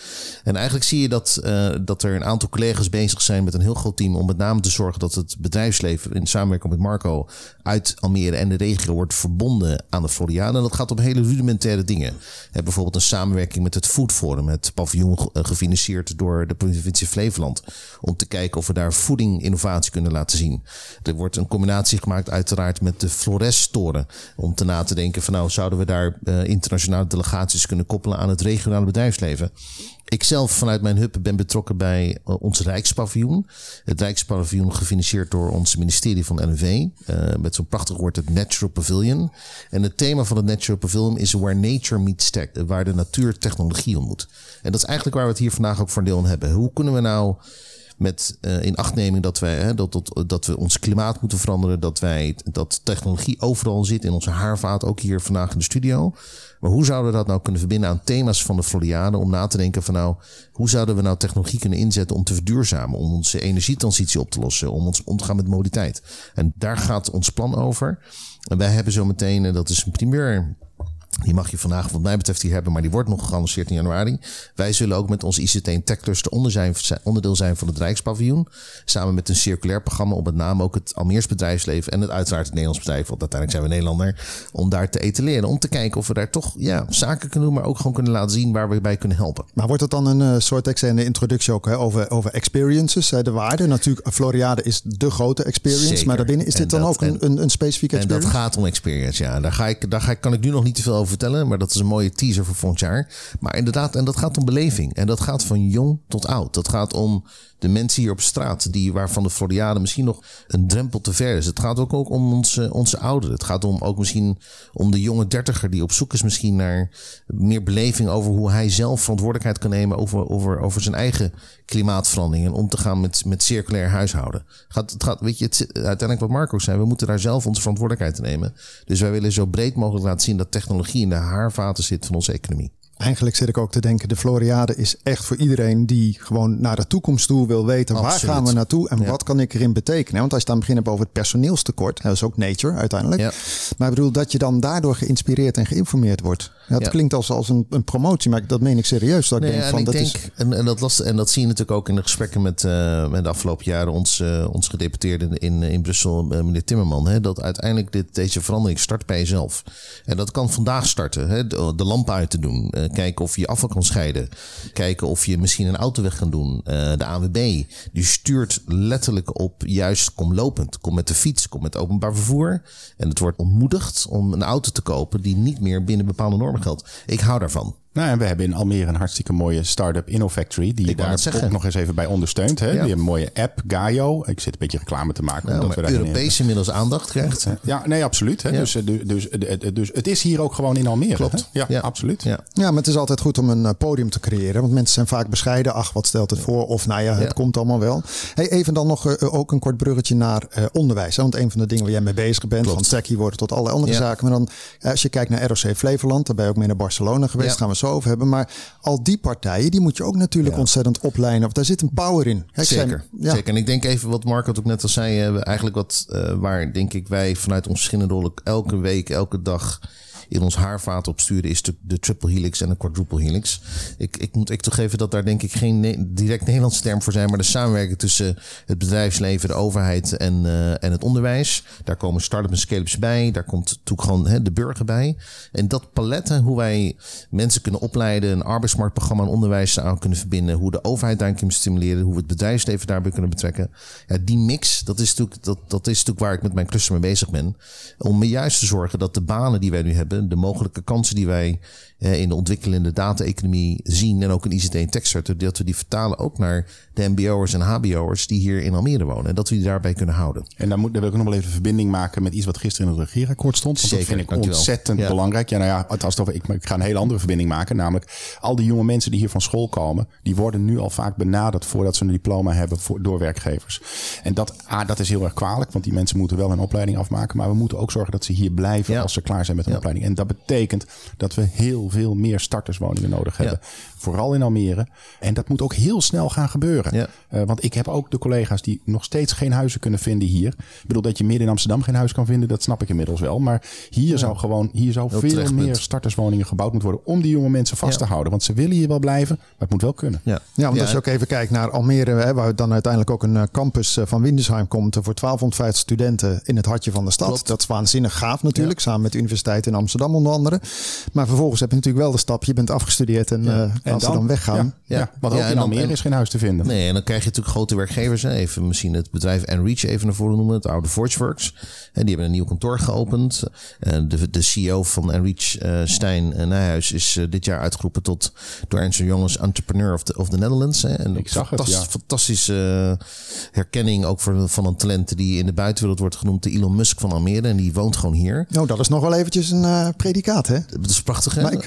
En eigenlijk zie je dat, uh, dat er een aantal collega's bezig zijn met een heel groot team om met name te zorgen dat het bedrijfsleven in samenwerking met Marco uit Almere en de regio wordt verbonden aan de Floriade. En dat gaat om hele rudimentaire dingen. Heb bijvoorbeeld een samenwerking met het Food Forum, het paviljoen eh, gefinancierd door de provincie Flevoland, om te kijken of we daar voeding innovatie kunnen laten zien. Er wordt een combinatie gemaakt uiteraard met de Flores-toren, om te na te denken van nou zouden we daar internationale delegaties kunnen koppelen aan het regionale bedrijfsleven. Ik zelf vanuit mijn hub ben betrokken bij uh, ons Rijkspaviljoen. Het Rijkspaviljoen gefinancierd door ons ministerie van NV. Uh, met zo'n prachtig woord het Natural Pavilion. En het thema van het Natural Pavilion is Where Nature Meets Tech. Waar de natuur technologie ontmoet. En dat is eigenlijk waar we het hier vandaag ook voor deel aan hebben. Hoe kunnen we nou met uh, in achtneming dat wij hè, dat, dat, dat we ons klimaat moeten veranderen, dat wij dat technologie overal zit in onze haarvaat, ook hier vandaag in de studio. Maar hoe zouden we dat nou kunnen verbinden aan thema's van de Floriade om na te denken van nou, hoe zouden we nou technologie kunnen inzetten om te verduurzamen, om onze energietransitie op te lossen, om ons om te gaan met mobiliteit. En daar gaat ons plan over. En wij hebben zo meteen, en dat is een primeur die mag je vandaag wat mij betreft hier hebben, maar die wordt nog gelanceerd in januari. Wij zullen ook met ons ICT en Tech Cluster onderdeel zijn van het Rijkspaviljoen. Samen met een circulair programma om met name ook het Almeers bedrijfsleven en het uiteraard het Nederlands bedrijf, want uiteindelijk zijn we Nederlander, om daar te etaleren. Om te kijken of we daar toch ja, zaken kunnen doen, maar ook gewoon kunnen laten zien waar we bij kunnen helpen.
Maar wordt het dan een uh, soort, ik zei in de introductie ook, hè, over, over experiences, hè, de waarde. Natuurlijk, Floriade is de grote experience, Zeker. maar daarbinnen is dit dan ook een, een, een specifieke experience?
En dat gaat om experience, ja. Daar, ga ik, daar ga ik, kan ik nu nog niet te veel over vertellen. Maar dat is een mooie teaser voor volgend jaar. Maar inderdaad, en dat gaat om beleving. En dat gaat van jong tot oud. Dat gaat om de mensen hier op straat, die, waarvan de Floriade misschien nog een drempel te ver is. Het gaat ook, ook om onze, onze ouderen. Het gaat om ook misschien om de jonge dertiger die op zoek is misschien naar meer beleving over hoe hij zelf verantwoordelijkheid kan nemen over, over, over zijn eigen klimaatverandering en om te gaan met, met circulair huishouden. Gaat, het gaat, weet je, het, uiteindelijk wat Marco zei, we moeten daar zelf onze verantwoordelijkheid nemen. Dus wij willen zo breed mogelijk laten zien dat technologie in de haarvaten zit van onze economie.
Eigenlijk zit ik ook te denken, de Floriade is echt voor iedereen die gewoon naar de toekomst toe wil weten. Waar gaan we naartoe en wat kan ik erin betekenen? Want als je dan begint hebt over het personeelstekort, dat is ook nature uiteindelijk. Ja. Maar ik bedoel dat je dan daardoor geïnspireerd en geïnformeerd wordt. Dat klinkt als, als een, een, promotie, maar dat meen ik serieus. Dat ik denk van, dat is...
en, en, dat last, en dat zie je natuurlijk ook in de gesprekken met, uh, met de afgelopen jaren ons, uh, ons gedeputeerde in, in Brussel, uh, meneer Timmerman. Hè, dat uiteindelijk dit, deze verandering start bij jezelf. En dat kan vandaag starten. Hè, de, de lamp uit te doen. kijken of je je afval kan scheiden. Kijken of je misschien een auto weg kan doen. de AWB, die stuurt letterlijk op juist kom lopend. Kom met de fiets, kom met openbaar vervoer. En het wordt ontmoedigd om een auto te kopen die niet meer binnen bepaalde normen ik hou daarvan.
Nou, en we hebben in Almere een hartstikke mooie start-up InnoFactory. Die daar ook nog eens even bij ondersteunt. Hè? Die hebben een mooie app, Gaio. Ik zit een beetje reclame te maken.
omdat we daar Europees inmiddels aandacht krijgt.
Ja, nee, absoluut. Hè? Dus, dus, dus, dus het is hier ook gewoon in Almere. Klopt. Ja, ja, absoluut.
Ja. ja, maar het is altijd goed om een eh, podium te creëren. Want mensen zijn vaak bescheiden. Ach, wat stelt het voor? Of nou ja, het komt allemaal wel. Hey, even dan nog uh, ook een kort bruggetje naar uh, onderwijs. Want een van de dingen waar jij mee bezig bent. Klopt. Van techie worden tot allerlei andere zaken. Maar dan als je kijkt naar ROC Flevoland. Daar ben je ook mee naar Barcelona geweest. Gaan we zo over hebben. Maar al die partijen, die moet je ook natuurlijk ontzettend opleiden. Of daar zit een power in.
Zeker. ja. Zeker. En ik denk even wat Marco ook net al zei. eigenlijk wat uh, waar denk ik wij vanuit onze verschillende rollen elke week, elke dag in ons haarvaat opsturen is de, de triple helix en de quadruple helix. Ik, ik moet ik toegeven dat daar denk ik geen direct Nederlandse term voor zijn, maar de samenwerking tussen het bedrijfsleven, de overheid en, uh, en het onderwijs. Daar komen start-ups en scale-ups bij. Daar komt natuurlijk gewoon hè, de burger bij. En dat paletten, hoe wij mensen kunnen opleiden, een arbeidsmarktprogramma en onderwijs aan kunnen verbinden, hoe de overheid daarin kunnen stimuleren, hoe we het bedrijfsleven daarbij kunnen betrekken. Ja, die mix, dat is natuurlijk, dat, dat is natuurlijk waar ik met mijn cluster mee bezig ben. Om juist te zorgen dat de banen die wij nu hebben, de mogelijke kansen die wij eh, in de ontwikkelende data-economie zien en ook in ICT en tekstcert, dat we die vertalen ook naar de MBO'ers en HBO'ers die hier in Almere wonen. En dat we die daarbij kunnen houden.
En dan, moet, wil ik nog wel even verbinding maken met iets wat gisteren in het regeerakkoord stond. Want
Zeker,
dat vind ik
dankjewel.
ontzettend
Ja.
belangrijk. Ja, nou ja, het toch, ik, ik ga een hele andere verbinding maken. Namelijk, al die jonge mensen die hier van school komen, die worden nu al vaak benaderd voordat ze een diploma hebben voor, door werkgevers. En dat, ah, dat is heel erg kwalijk, want die mensen moeten wel een opleiding afmaken. Maar we moeten ook zorgen dat ze hier blijven
Ja.
als ze klaar zijn met een
Ja.
opleiding. En dat betekent dat we heel veel meer starterswoningen nodig hebben. Vooral in Almere. En dat moet ook heel snel gaan gebeuren.
Ja.
Eh, want ik heb ook de collega's die nog steeds geen huizen kunnen vinden hier. Ik bedoel dat je midden in Amsterdam geen huis kan vinden, dat snap ik inmiddels wel. Maar hier zou gewoon hier zou
Heel
veel meer
punt.
starterswoningen gebouwd moeten worden om die jonge mensen vast
Ja.
te houden. Want ze willen hier wel blijven, maar het moet wel kunnen.
Ja,
Ja, want als je ook even kijkt naar Almere, hè, waar dan uiteindelijk ook een eh, campus eh, van Windesheim komt voor 1250 studenten in het hartje van de stad.
Klopt.
Dat is waanzinnig gaaf natuurlijk, samen met de Universiteit in Amsterdam onder andere. Maar vervolgens heb je natuurlijk wel de stap, je bent afgestudeerd en, eh, als ze dan weggaan.
Ja,
Ja.
want ook
en
in
dan-
Almere
en-
is geen huis te vinden.
Nee, en dan krijg je natuurlijk grote werkgevers. Hè. Even misschien het bedrijf Enreach even naar voren noemen. Het oude Forgeworks. En die hebben een nieuw kantoor geopend. Eh, de, de CEO van Enreach, eh Stijn eh, Nijhuis, is dit jaar uitgeroepen tot door Ernst Young als Entrepreneur of the, of the Netherlands. Hè. En
Ik zag het, ja.
Fantastische herkenning ook voor, van een talent die in de buitenwereld wordt genoemd. De Elon Musk van Almere. En die woont gewoon hier.
Nou, dat is nog wel eventjes een predicaat, hè?
Dat is prachtig, hè?
Maar ik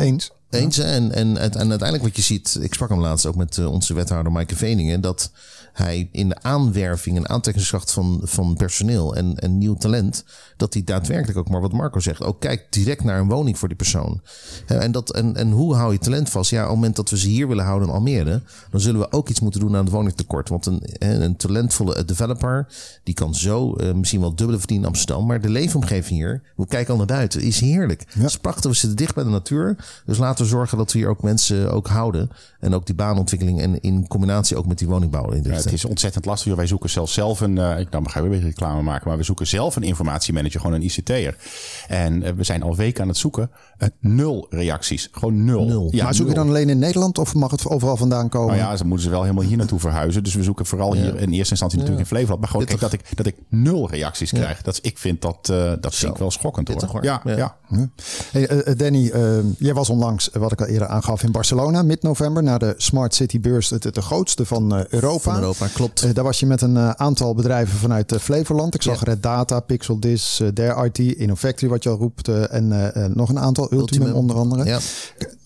eens.
Eens. En, en, en uiteindelijk wat je ziet, ik sprak hem laatst ook met eh, onze wethouder Maaike Veningen, dat hij in de aanwerving en aantrekkingskracht van, van personeel en, en nieuw talent, dat hij daadwerkelijk ook maar wat Marco zegt, ook kijkt direct naar een woning voor die persoon. Hè, En, dat, en, en hoe hou je talent vast? Ja, op het moment dat we ze hier willen houden in Almere, dan zullen we ook iets moeten doen aan het woningtekort. Want een, hè, een talentvolle developer, die kan zo eh, misschien wel dubbele verdienen in Amsterdam, maar de leefomgeving hier, we kijken al naar buiten, is heerlijk. Het is prachtig, we zitten dicht bij de natuur. Dus laten we zorgen dat we hier ook mensen ook houden. En ook die baanontwikkeling en in combinatie ook met die woningbouw in
Ja, het is ontzettend lastig. Wij zoeken zelfs zelf een. eh, ik nou, ga weer een beetje reclame maken. Maar we zoeken zelf een informatiemanager, gewoon een ICT'er. En eh, we zijn al weken aan het zoeken. Eh, nul reacties. Gewoon nul.
Nul.
Ja,
maar zoek je dan alleen in Nederland of mag het overal vandaan komen?
Nou ja, dan moeten ze wel helemaal hier naartoe verhuizen. Dus we zoeken vooral hier in eerste instantie natuurlijk in Flevoland. Maar gewoon kijk, dat, ik, dat ik nul reacties krijg. Dat, is- ik vind dat, eh, dat vind ik wel schokkend hoor. Ja,
Ja.
ja.
Hey, Danny, eh, jij was onlangs, wat ik al eerder aangaf, in Barcelona, mid-november, naar de Smart City Beurs, de, de grootste van eh, Europa.
Van Europa, klopt.
Eh, daar was je met een eh, aantal bedrijven vanuit eh, Flevoland. Ik zag. Red Data, Pixeldis, uh, Dare IT, Innovactory, wat je al roept, en nog een aantal, Ultimum,
Ultimum.
onder andere.
Ja.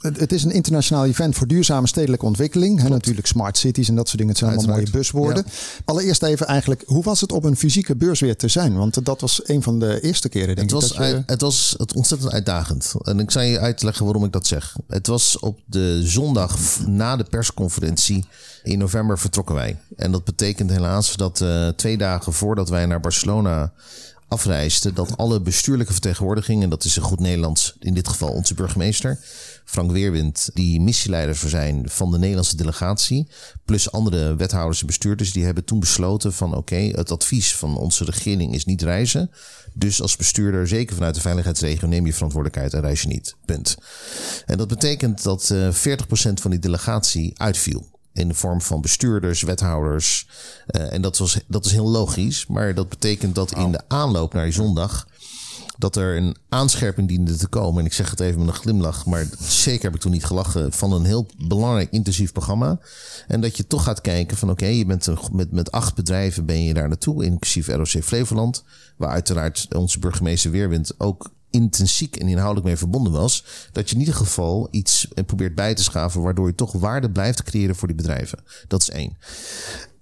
Het, is een internationaal event voor duurzame stedelijke ontwikkeling. Hè, natuurlijk smart cities en dat soort dingen. Het zijn allemaal mooie buswoorden. Allereerst even eigenlijk, hoe was het op een fysieke beurs weer te zijn? Want dat was een van de eerste keren, denk
Het
ik.
was,
dat je-
het was het ontzettend uitdagend. En ik zal je uitleggen waarom ik dat zeg. Het was op de zondag na de persconferentie in november vertrokken wij. En dat betekent helaas dat eh, twee dagen voordat wij naar Barcelona afreisden, dat alle bestuurlijke vertegenwoordiging, en dat is een goed Nederlands, in dit geval onze burgemeester, Frank Weerwind, die missieleiders zijn van de Nederlandse delegatie, plus andere wethouders en bestuurders, die hebben toen besloten van oké, het advies van onze regering is niet reizen. Dus als bestuurder, zeker vanuit de veiligheidsregio, neem je verantwoordelijkheid en reis je niet. Punt. En dat betekent dat eh 40% van die delegatie uitviel. In de vorm van bestuurders, wethouders. Eh, en dat, was, dat is heel logisch. Maar dat betekent dat in de aanloop naar die zondag dat er een aanscherping diende te komen. En ik zeg het even met een glimlach, maar zeker heb ik toen niet gelachen. Van een heel belangrijk intensief programma. En dat je toch gaat kijken van oké, je bent een, met, met acht bedrijven ben je daar naartoe. Inclusief ROC Flevoland. Waar uiteraard onze burgemeester Weerwind ook intensiek en inhoudelijk mee verbonden was. Dat je in ieder geval iets probeert bij te schaven. Waardoor je toch waarde blijft creëren voor die bedrijven. Dat is één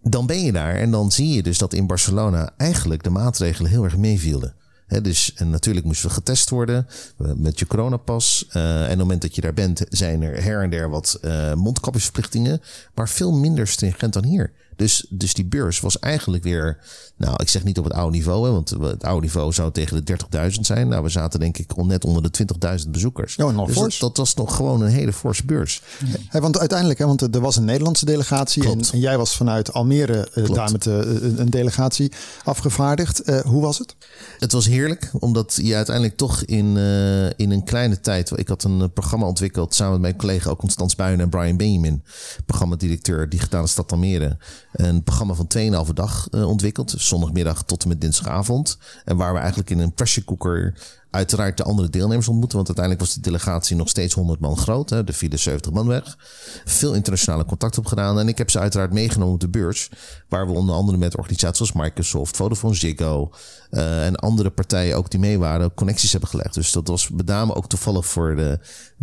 dan ben je daar en dan zie je dus dat in Barcelona eigenlijk de maatregelen heel erg meevielen. Dus en natuurlijk moesten we getest worden eh, met je coronapas. Eh, en op het moment dat je daar bent, zijn er her en der wat eh mondkapjesverplichtingen. Maar veel minder stringent dan hier. Dus, dus die beurs was eigenlijk weer, nou ik zeg niet op het oude niveau. Hè, want het oude niveau zou tegen de 30.000 zijn. Nou we zaten denk ik net onder de 20.000 bezoekers.
Ja, nog
dus dat, dat was nog gewoon een hele forse beurs.
Hè, want uiteindelijk, hè, want er was een Nederlandse delegatie en, jij was vanuit Almere eh, daar met eh, een een delegatie afgevaardigd. Eh, hoe was het?
Het was heerlijk, omdat je uiteindelijk toch in, eh, in een kleine tijd. Ik had een eh, programma ontwikkeld samen met mijn collega ook Constans Buinen en Brian Benjamin, programmadirecteur Digitale Stad Almere. Een programma van 2,5 dag eh, ontwikkeld, zondagmiddag tot en met dinsdagavond. En waar we eigenlijk in een pressure cooker uiteraard de andere deelnemers ontmoeten. Want uiteindelijk was de delegatie nog steeds 100 man groot. Hè, de 74 man weg. Veel internationale contact op gedaan. En ik heb ze uiteraard meegenomen op de beurs. Waar we onder andere met organisaties als Microsoft, Vodafone Ziggo uh, en andere partijen ook die mee waren, connecties hebben gelegd. Dus dat was met name ook toevallig voor de.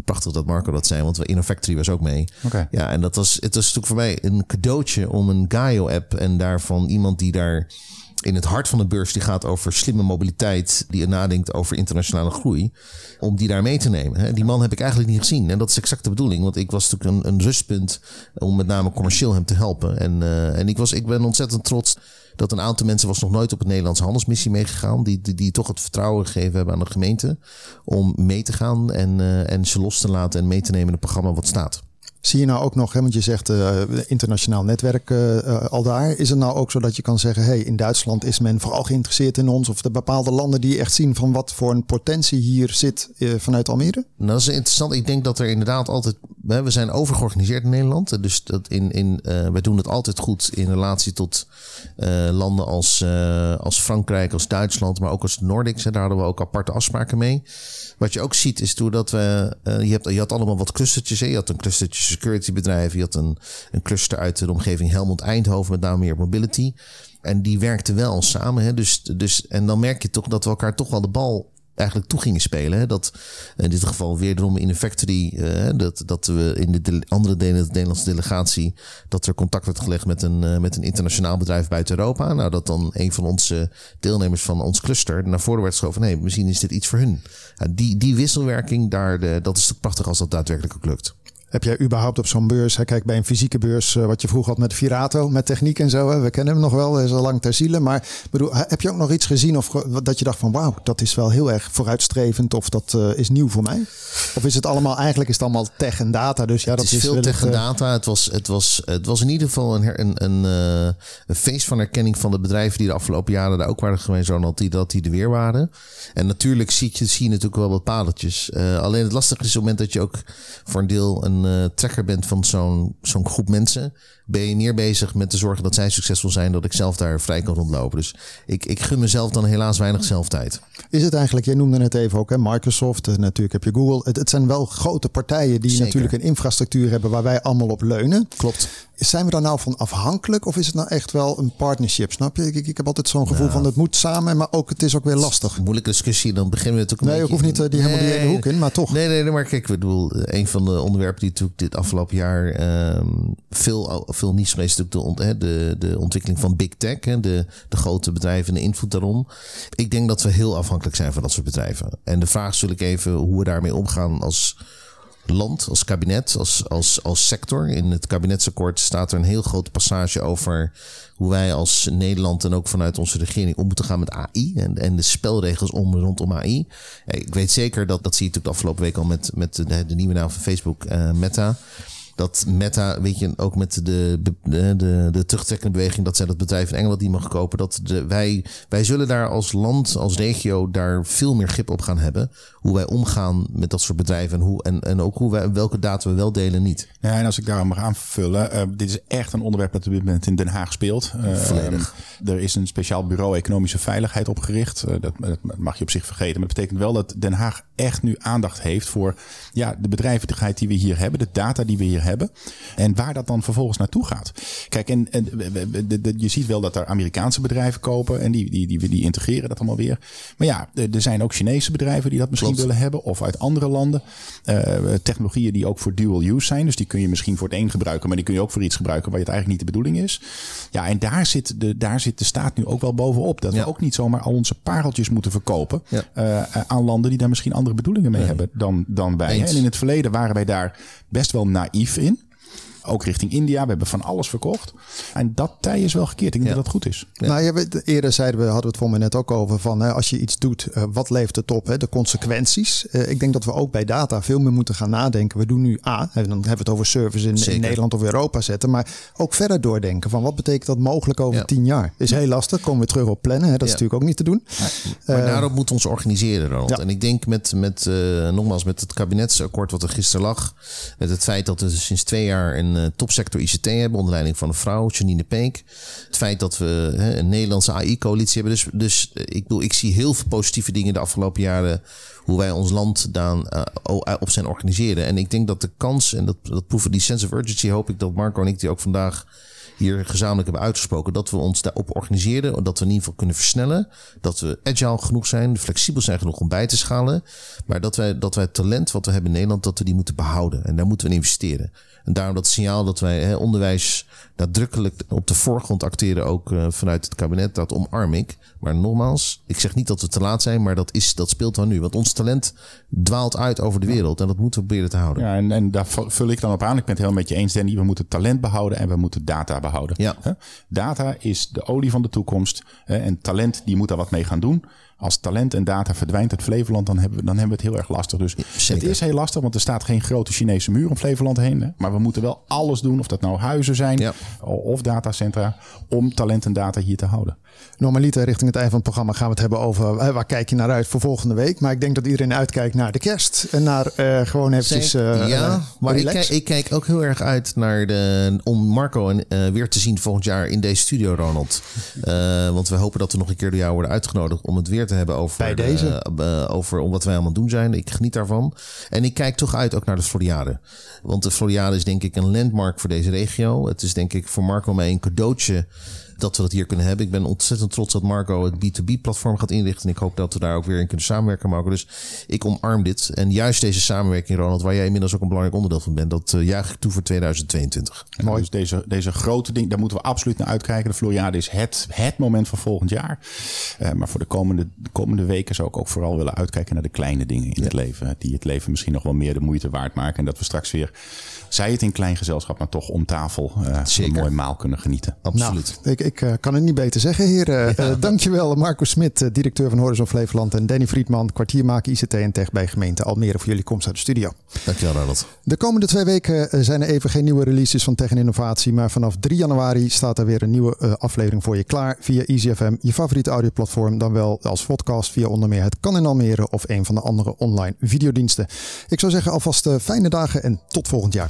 Prachtig dat Marco dat zei, want we InnoFactory was ook mee. Ja, en dat was, het was natuurlijk voor mij een cadeautje om een Gaio-app en daarvan iemand die daar in het hart van de beurs die gaat over slimme mobiliteit, die nadenkt over internationale groei, om die daar mee te nemen. Die man heb ik eigenlijk niet gezien. En dat is exact de bedoeling, want ik was natuurlijk een, een rustpunt om met name commercieel hem te helpen. En, uh, en ik, was, ik ben ontzettend trots dat een aantal mensen was nog nooit op het Nederlandse handelsmissie meegegaan. Die, die, die toch het vertrouwen gegeven hebben aan de gemeente om mee te gaan en, uh, en ze los te laten en mee te nemen in het programma wat staat.
Zie je nou ook nog, hè, want je zegt uh, internationaal netwerk uh, uh, al daar. Is het nou ook zo dat je kan zeggen, hey, in Duitsland is men vooral geïnteresseerd in ons? Of de bepaalde landen die echt zien van wat voor een potentie hier zit vanuit Almere?
Nou, dat is interessant. Ik denk dat er inderdaad altijd, we zijn overgeorganiseerd in Nederland. Dus dat in, in, wij doen het altijd goed in relatie tot landen als, als Frankrijk, als Duitsland, maar ook als de Nordics. Daar hadden we ook aparte afspraken mee. Wat je ook ziet is doordat we, je, hebt, je had allemaal wat clustertjes. Hè? Je had een clustertje security bedrijven. Je had een, een cluster uit de omgeving Helmond Eindhoven, met name meer mobility. En die werkten wel samen. Hè? Dus, dus, en dan merk je toch dat we elkaar toch wel de bal eigenlijk toe gingen spelen. Hè? Dat in dit geval weer in de factory, uh, dat, dat we in de de andere delen de Nederlandse delegatie, dat er contact werd gelegd met een, uh, met een internationaal bedrijf buiten Europa. Nou, dat dan een van onze deelnemers van ons cluster naar voren werd geschoven. Nee, misschien is dit iets voor hun. Ja, die, die wisselwerking, daar, de, dat is toch prachtig als dat daadwerkelijk ook lukt.
Heb jij überhaupt op zo'n beurs, hè, kijk bij een fysieke beurs, uh, wat je vroeger had met Virato, met techniek en zo, hè, we kennen hem nog wel, is al lang ter ziele, maar bedoel, heb je ook nog iets gezien of dat je dacht van wauw, dat is wel heel erg vooruitstrevend of dat uh, is nieuw voor mij? Of is het allemaal, eigenlijk is het allemaal tech en data, dus ja,
het
dat
is, is veel tech en data. Het was, het, was, het was in ieder geval een, een, een, uh, een feest van erkenning van de bedrijven die de afgelopen jaren daar ook waren geweest, Ronald, die, dat die er weer waren. En natuurlijk zie je, zie je natuurlijk wel wat padeltjes. alleen het lastige is op het moment dat je ook voor een deel een trekker bent van zo'n zo'n groep mensen, ben je meer bezig met te zorgen dat zij succesvol zijn, dat ik zelf daar vrij kan rondlopen. Dus ik, ik gun mezelf dan helaas weinig zelftijd.
Is het eigenlijk, jij noemde het even ook, hè, Microsoft, natuurlijk heb je Google. Het, het zijn wel grote partijen die
Zeker.
natuurlijk een infrastructuur hebben waar wij allemaal op leunen.
Klopt.
Zijn we daar nou van afhankelijk of is het nou echt wel een partnership? Snap je? Ik, ik heb altijd zo'n gevoel nou. van het moet samen, maar ook het is ook weer lastig.
Moeilijke discussie, dan beginnen we natuurlijk
Nee, ik hoef niet uh, die helemaal nee, die ene hoek in, maar toch.
Nee, nee, nee, maar kijk, ik bedoel, een van de onderwerpen die natuurlijk dit afgelopen jaar um, veel, veel nieuws geweest, is natuurlijk de, de, de ontwikkeling van big tech, hè, de, de grote bedrijven en de invloed daarom. Ik denk dat we heel afhankelijk zijn van dat soort bedrijven. En de vraag is natuurlijk even hoe we daarmee omgaan als land, als kabinet, als, als, als sector. In het kabinetsakkoord staat er een heel grote passage over hoe wij als Nederland en ook vanuit onze regering om moeten gaan met AI en, en de spelregels om rondom AI. Ik weet zeker dat, dat zie je natuurlijk de afgelopen week al met, met de, nieuwe naam van Facebook, uh, Meta dat Meta, weet je, ook met de, de, de, de terugtrekkende beweging, dat zij dat bedrijf in Engeland niet mag kopen. Dat de, wij, wij zullen daar als land, als regio, daar veel meer grip op gaan hebben. Hoe wij omgaan met dat soort bedrijven en, hoe, en, en ook hoe wij, welke data we wel delen niet.
Ja, en als ik daar mag aanvullen, uh, dit is echt een onderwerp dat op dit moment in Den Haag speelt.
Uh, Volledig.
Er is een speciaal bureau economische veiligheid opgericht. Uh, dat, dat, mag je op zich vergeten. Maar dat betekent wel dat Den Haag echt nu aandacht heeft voor ja, de bedrijvigheid die we hier hebben, de data die we hier hebben. En waar dat dan vervolgens naartoe gaat. Kijk, en, en de, de, je ziet wel dat er Amerikaanse bedrijven kopen en die, die, die, die integreren dat allemaal weer. Maar ja, er zijn ook Chinese bedrijven die dat misschien Klopt. willen hebben of uit andere landen. Uh, technologieën die ook voor dual use zijn. Dus die kun je misschien voor het een gebruiken, maar die kun je ook voor iets gebruiken waar het eigenlijk niet de bedoeling is. Ja, en daar zit de, daar zit de staat nu ook wel bovenop. Dat
ja.
we ook niet zomaar al onze pareltjes moeten verkopen
ja.
uh, aan landen die daar misschien andere bedoelingen mee hebben dan, dan wij.
Eens.
En in het verleden waren wij daar best wel naïef in. Ook richting India. We hebben van alles verkocht. En dat tij is wel gekeerd. Ik denk
Ja.
dat dat goed is.
Ja.
Nou, je weet, eerder zeiden we, hadden we het voor me net ook over van hè, als je iets doet, eh, wat levert het op? Hè? De consequenties. Eh, ik denk dat we ook bij data veel meer moeten gaan nadenken. We doen nu A, en dan hebben we het over service in, Nederland of Europa zetten, maar ook verder doordenken van wat betekent dat mogelijk over
Ja.
tien jaar? Is heel lastig. Komen we terug op plannen. Hè? Dat is natuurlijk ook niet te doen.
Maar
Eh,
daarop moeten we ons organiseren, Ronald. En ik denk met, met nogmaals, met het kabinetsakkoord wat er gisteren lag. Met het feit dat er sinds twee jaar een, een topsector ICT hebben onder leiding van een vrouw, Janine Peek. Het feit dat we een Nederlandse AI-coalitie hebben. Dus, dus ik, bedoel, ik zie heel veel positieve dingen de afgelopen jaren hoe wij ons land dan op zijn organiseren. En ik denk dat de kans, en dat, dat proeven die sense of urgency, hoop ik dat Marco en ik die ook vandaag hier gezamenlijk hebben uitgesproken. Dat we ons daarop organiseren. Dat we in ieder geval kunnen versnellen. Dat we agile genoeg zijn. Flexibel zijn genoeg om bij te schalen. Maar dat wij, dat wij het talent wat we hebben in Nederland. Dat we die moeten behouden. En daar moeten we in investeren. En daarom dat signaal dat wij hè, onderwijs nadrukkelijk op de voorgrond acteren. Ook uh, vanuit het kabinet. Dat omarm ik. Maar nogmaals, ik zeg niet dat we te laat zijn. Maar dat, is, dat speelt dan nu. Want ons talent dwaalt uit over de wereld. En dat moeten we proberen te houden.
Ja, en, en daar vul ik dan op aan. Ik ben het helemaal met je eens, Danny. We moeten talent behouden en we moeten data behouden.
Ja.
Data is de olie van de toekomst. En talent die moet daar wat mee gaan doen als talent en data verdwijnt uit Flevoland, dan hebben we, dan hebben we het heel erg lastig. Dus het is heel lastig, want er staat geen grote Chinese muur om Flevoland heen. Hè? Maar we moeten wel alles doen, of dat nou huizen zijn of datacentra, om talent en data hier te houden.
Normaliter richting het eind van het programma gaan we het hebben over eh, waar kijk je naar uit voor volgende week. Maar ik denk dat iedereen uitkijkt naar de kerst en naar uh, gewoon eventjes uh,
Ja, maar ik kijk, ik kijk, ook heel erg uit naar de, om Marco en, weer te zien volgend jaar in deze studio, Ronald. want we hopen dat we nog een keer door jou worden uitgenodigd om het weer te hebben over,
Bij deze.
over wat wij allemaal doen zijn. Ik geniet daarvan. En ik kijk toch uit ook naar de Floriade. Want de Floriade is denk ik een landmark voor deze regio. Het is denk ik voor Marco mij een cadeautje dat we dat hier kunnen hebben. Ik ben ontzettend trots dat Marco het B2B-platform gaat inrichten. En ik hoop dat we daar ook weer in kunnen samenwerken, Marco. Dus ik omarm dit. En juist deze samenwerking, Ronald, waar jij inmiddels ook een belangrijk onderdeel van bent, dat uh, juich ik toe voor 2022.
Mooi. Dus deze, deze grote ding, daar moeten we absoluut naar uitkijken. De Floriade is het, het moment van volgend jaar. Uh, maar voor de komende, de komende weken zou ik ook vooral willen uitkijken naar de kleine dingen in het leven. Die het leven misschien nog wel meer de moeite waard maken. En dat we straks weer zij het in klein gezelschap, maar toch om tafel uh, een mooi maal kunnen genieten.
Absoluut.
Nou, ik, ik uh, kan het niet beter zeggen, heren. Ja. Uh, dankjewel Marco Smit, directeur van Horizon Flevoland. En Danny Friedman, kwartiermaker ICT en Tech bij gemeente Almere voor jullie komst uit de studio.
Dankjewel Ronald.
De komende twee weken zijn er even geen nieuwe releases van Tech en Innovatie. Maar vanaf 3 januari staat er weer een nieuwe aflevering voor je klaar via EasyFM, je favoriete audioplatform. Dan wel als podcast via onder meer Het Kan in Almere of een van de andere online videodiensten. Ik zou zeggen alvast fijne dagen en tot volgend jaar.